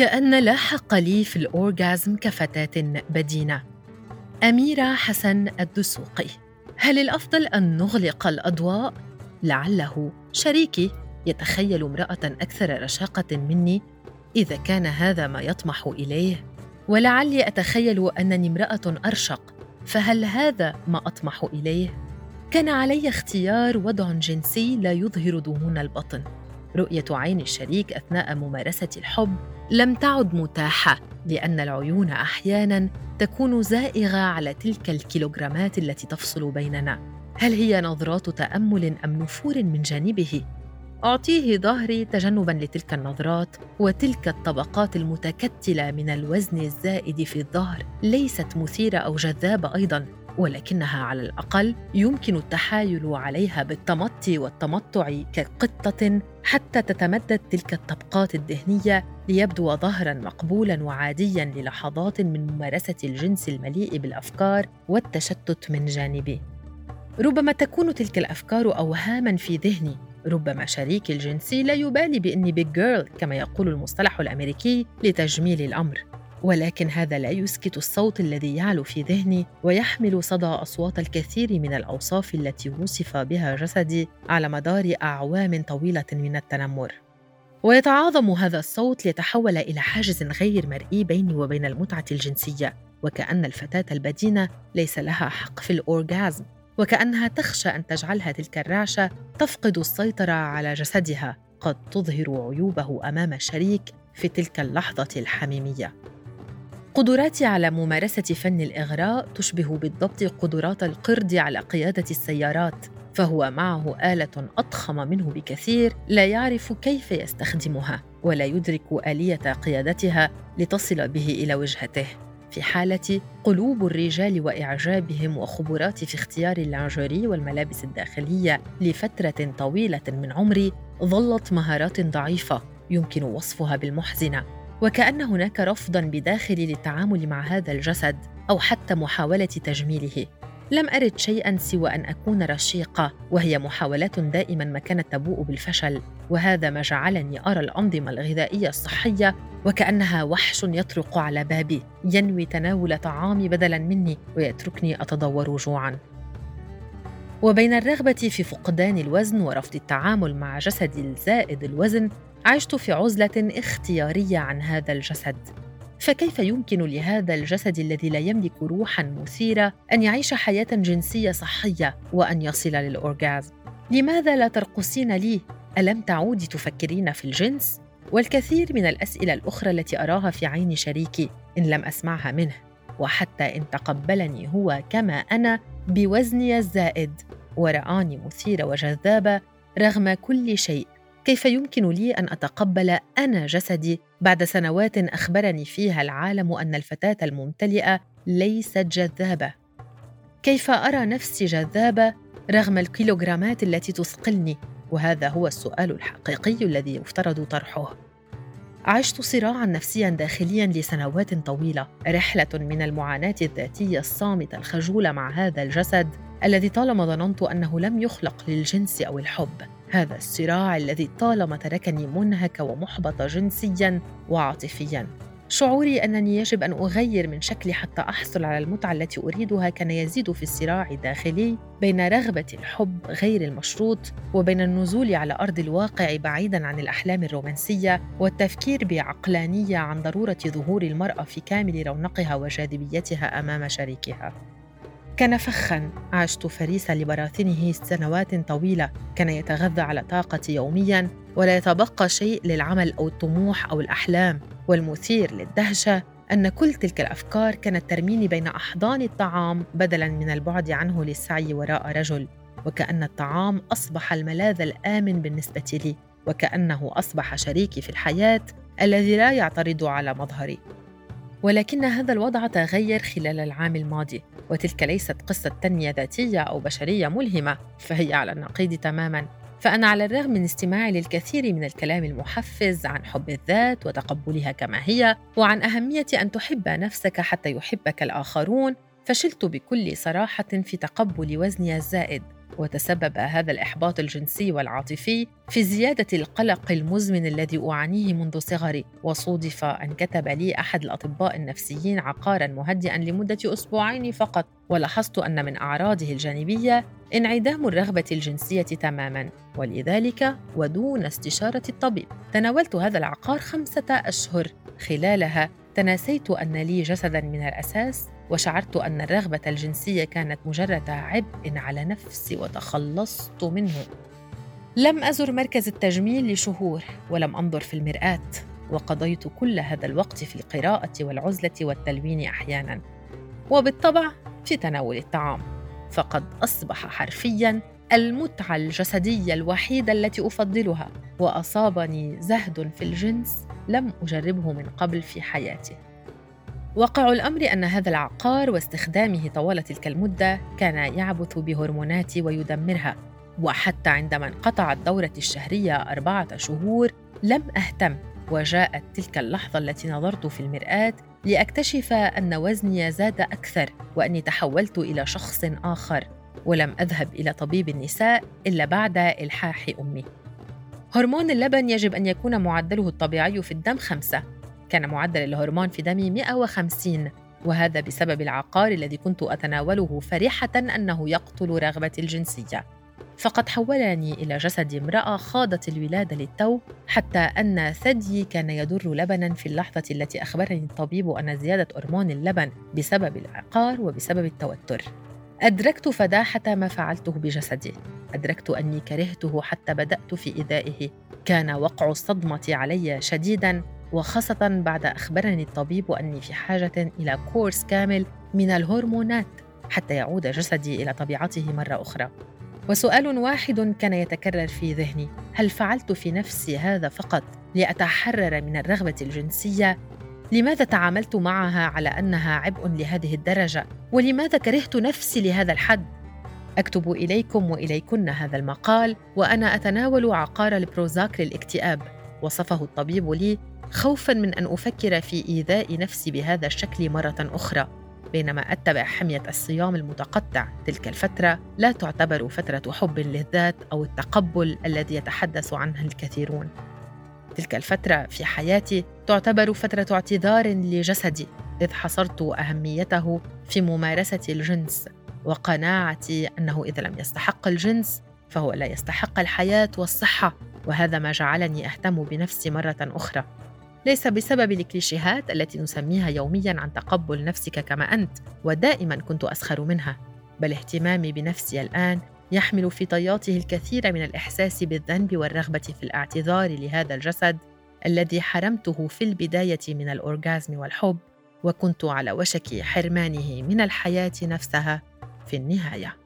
كأن لا حق لي في الأورغازم كفتاة بدينة أميرة حسن الدسوقي هل الأفضل أن نغلق الأضواء؟ لعله شريكي يتخيل امرأة أكثر رشاقة مني إذا كان هذا ما يطمح إليه ولعلي أتخيل أنني امرأة أرشق فهل هذا ما أطمح إليه؟ كان علي اختيار وضع جنسي لا يظهر دهون البطن رؤية عين الشريك أثناء ممارسة الحب لم تعد متاحة لأن العيون أحيانا تكون زائغة على تلك الكيلوغرامات التي تفصل بيننا. هل هي نظرات تأمل أم نفور من جانبه؟ أعطيه ظهري تجنبا لتلك النظرات وتلك الطبقات المتكتلة من الوزن الزائد في الظهر. ليست مثيرة أو جذابة أيضا ولكنها على الأقل يمكن التحايل عليها بالتمطي والتمطع كقطة حتى تتمدد تلك الطبقات الدهنيه ليبدو ظهرا مقبولا وعاديا للحظات من ممارسة الجنس المليء بالأفكار والتشتت من جانبي. ربما تكون تلك الأفكار اوهاما في ذهني. ربما شريكي الجنسي لا يبالي بإني بيج جيرل كما يقول المصطلح الأمريكي لتجميل الأمر. ولكن هذا لا يسكت الصوت الذي يعلو في ذهني ويحمل صدى أصوات الكثير من الأوصاف التي وصف بها جسدي على مدار أعوام طويلة من التنمر. ويتعاظم هذا الصوت ليتحول إلى حاجز غير مرئي بيني وبين المتعة الجنسية وكأن الفتاة البدينة ليس لها حق في الأورغازم وكأنها تخشى أن تجعلها تلك الرعشة تفقد السيطرة على جسدها قد تظهر عيوبه أمام الشريك في تلك اللحظة الحميمية. قدراتي على ممارسة فن الإغراء تشبه بالضبط قدرات القرد على قيادة السيارات، فهو معه آلة أضخم منه بكثير لا يعرف كيف يستخدمها ولا يدرك آلية قيادتها لتصل به إلى وجهته. في حالة قلوب الرجال وإعجابهم وخبراتي في اختيار اللانجوري والملابس الداخلية لفترة طويلة من عمري ظلت مهارات ضعيفة يمكن وصفها بالمحزنة وكأن هناك رفضا بداخلي للتعامل مع هذا الجسد أو حتى محاولة تجميله لم أرد شيئا سوى أن أكون رشيقة وهي محاولات دائما ما كانت تبوء بالفشل وهذا ما جعلني أرى الأنظمة الغذائية الصحية وكأنها وحش يطرق على بابي ينوي تناول طعامي بدلا مني ويتركني اتضور جوعا. وبين الرغبة في فقدان الوزن ورفض التعامل مع جسدي الزائد الوزن عشت في عزلة اختيارية عن هذا الجسد. فكيف يمكن لهذا الجسد الذي لا يملك روحا مثيرة أن يعيش حياة جنسية صحية وأن يصل للأورغازم؟ لماذا لا ترقصين لي؟ ألم تعودي تفكرين في الجنس؟ والكثير من الأسئلة الأخرى التي أراها في عين شريكي إن لم أسمعها منه وحتى إن تقبلني هو كما أنا بوزني الزائد ورآني مثيره وجذابة رغم كل شيء. كيف يمكن لي أن أتقبل أنا جسدي بعد سنوات أخبرني فيها العالم أن الفتاة الممتلئة ليست جذابة؟ كيف أرى نفسي جذابة رغم الكيلوغرامات التي تثقلني؟ وهذا هو السؤال الحقيقي الذي يفترض طرحه. عشت صراعا نفسيا داخليا لسنوات طويلة. رحلة من المعاناة الذاتية الصامتة الخجوله مع هذا الجسد الذي طالما ظننت أنه لم يخلق للجنس أو الحب. هذا الصراع الذي طالما تركني منهكه ومحبطه جنسيا وعاطفيا. شعوري أنني يجب أن أغير من شكلي حتى أحصل على المتعة التي أريدها كان يزيد في الصراع الداخلي بين رغبة الحب غير المشروط وبين النزول على أرض الواقع بعيدا عن الأحلام الرومانسية والتفكير بعقلانية عن ضرورة ظهور المرأة في كامل رونقها وجاذبيتها أمام شريكها. كان فخا. عشت فريسا لبراثنه سنوات طويلة. كان يتغذى على طاقتي يوميا ولا يتبقى شيء للعمل أو الطموح أو الأحلام. والمثير للدهشة أن كل تلك الأفكار كانت ترميني بين أحضان الطعام بدلا من البعد عنه للسعي وراء رجل. وكأن الطعام أصبح الملاذ الآمن بالنسبة لي. وكأنه أصبح شريكي في الحياة الذي لا يعترض على مظهري. ولكن هذا الوضع تغير خلال العام الماضي وتلك ليست قصة تنمية ذاتية أو بشرية ملهمة فهي على النقيض تماما. فأنا على الرغم من استماعي للكثير من الكلام المحفز عن حب الذات وتقبلها كما هي وعن أهمية أن تحب نفسك حتى يحبك الآخرون فشلت بكل صراحة في تقبل وزني الزائد. وتسبب هذا الإحباط الجنسي والعاطفي في زيادة القلق المزمن الذي أعانيه منذ صغري. وصودف أن كتب لي أحد الأطباء النفسيين عقارا مهدئا لمدة أسبوعين فقط ولاحظت أن من أعراضه الجانبية انعدام الرغبة الجنسية تماما ولذلك ودون استشارة الطبيب. تناولت هذا العقار خمسة أشهر. خلالها تناسيت أن لي جسدا من الأساس وشعرت أن الرغبة الجنسية كانت مجرد عبء على نفسي وتخلصت منه. لم أزر مركز التجميل لشهور ولم أنظر في المرآة وقضيت كل هذا الوقت في القراءة والعزلة والتلوين أحيانا وبالطبع في تناول الطعام. فقد أصبح حرفيا المتعة الجسدية الوحيدة التي أفضلها وأصابني زهد في الجنس لم أجربه من قبل في حياتي. واقع الأمر أن هذا العقار واستخدامه طوال تلك المدة كان يعبث بهرموناتي ويدمرها. وحتى عندما انقطعت دورتي الشهرية أربعة شهور لم أهتم وجاءت تلك اللحظة التي نظرت في المرآة لأكتشف أن وزني زاد أكثر وأني تحولت إلى شخص آخر ولم أذهب إلى طبيب النساء إلا بعد إلحاح أمي. هرمون اللبن يجب أن يكون معدله الطبيعي في الدم خمسة كان معدل الهرمون في دمي 150 وهذا بسبب العقار الذي كنت أتناوله فرحة أنه يقتل رغبتي الجنسية. فقد حولني إلى جسد امرأة خاضت الولادة للتو حتى أن ثديي كان يدر لبنا في اللحظة التي أخبرني الطبيب أن زيادة هرمون اللبن بسبب العقار وبسبب التوتر. أدركت فداحة ما فعلته بجسدي. أدركت أني كرهته حتى بدأت في إيذائه. كان وقع الصدمة علي شديدا. وخاصة بعد أخبرني الطبيب أني في حاجة إلى كورس كامل من الهرمونات حتى يعود جسدي إلى طبيعته مرة أخرى. وسؤال واحد كان يتكرر في ذهني: هل فعلت في نفسي هذا فقط لأتحرر من الرغبة الجنسية؟ لماذا تعاملت معها على أنها عبء لهذه الدرجة؟ ولماذا كرهت نفسي لهذا الحد؟ أكتب إليكم وإليكن هذا المقال وأنا أتناول عقار البروزاك للاكتئاب وصفه الطبيب لي خوفا من أن أفكر في إيذاء نفسي بهذا الشكل مرة أخرى بينما أتبع حمية الصيام المتقطع تلك الفترة لا تعتبر فترة حب للذات أو التقبل الذي يتحدث عنه الكثيرون. تلك الفترة في حياتي تعتبر فترة اعتذار لجسدي إذ حصرت أهميته في ممارسة الجنس وقناعتي أنه إذا لم يستحق الجنس فهو لا يستحق الحياة والصحة وهذا ما جعلني أهتم بنفسي مرة أخرى. ليس بسبب الكليشيهات التي نسميها يوميا عن تقبل نفسك كما أنت ودائما كنت أسخر منها. بل اهتمامي بنفسي الآن يحمل في طياته الكثير من الإحساس بالذنب والرغبة في الاعتذار لهذا الجسد الذي حرمته في البداية من الأورغازم والحب وكنت على وشك حرمانه من الحياة نفسها في النهاية.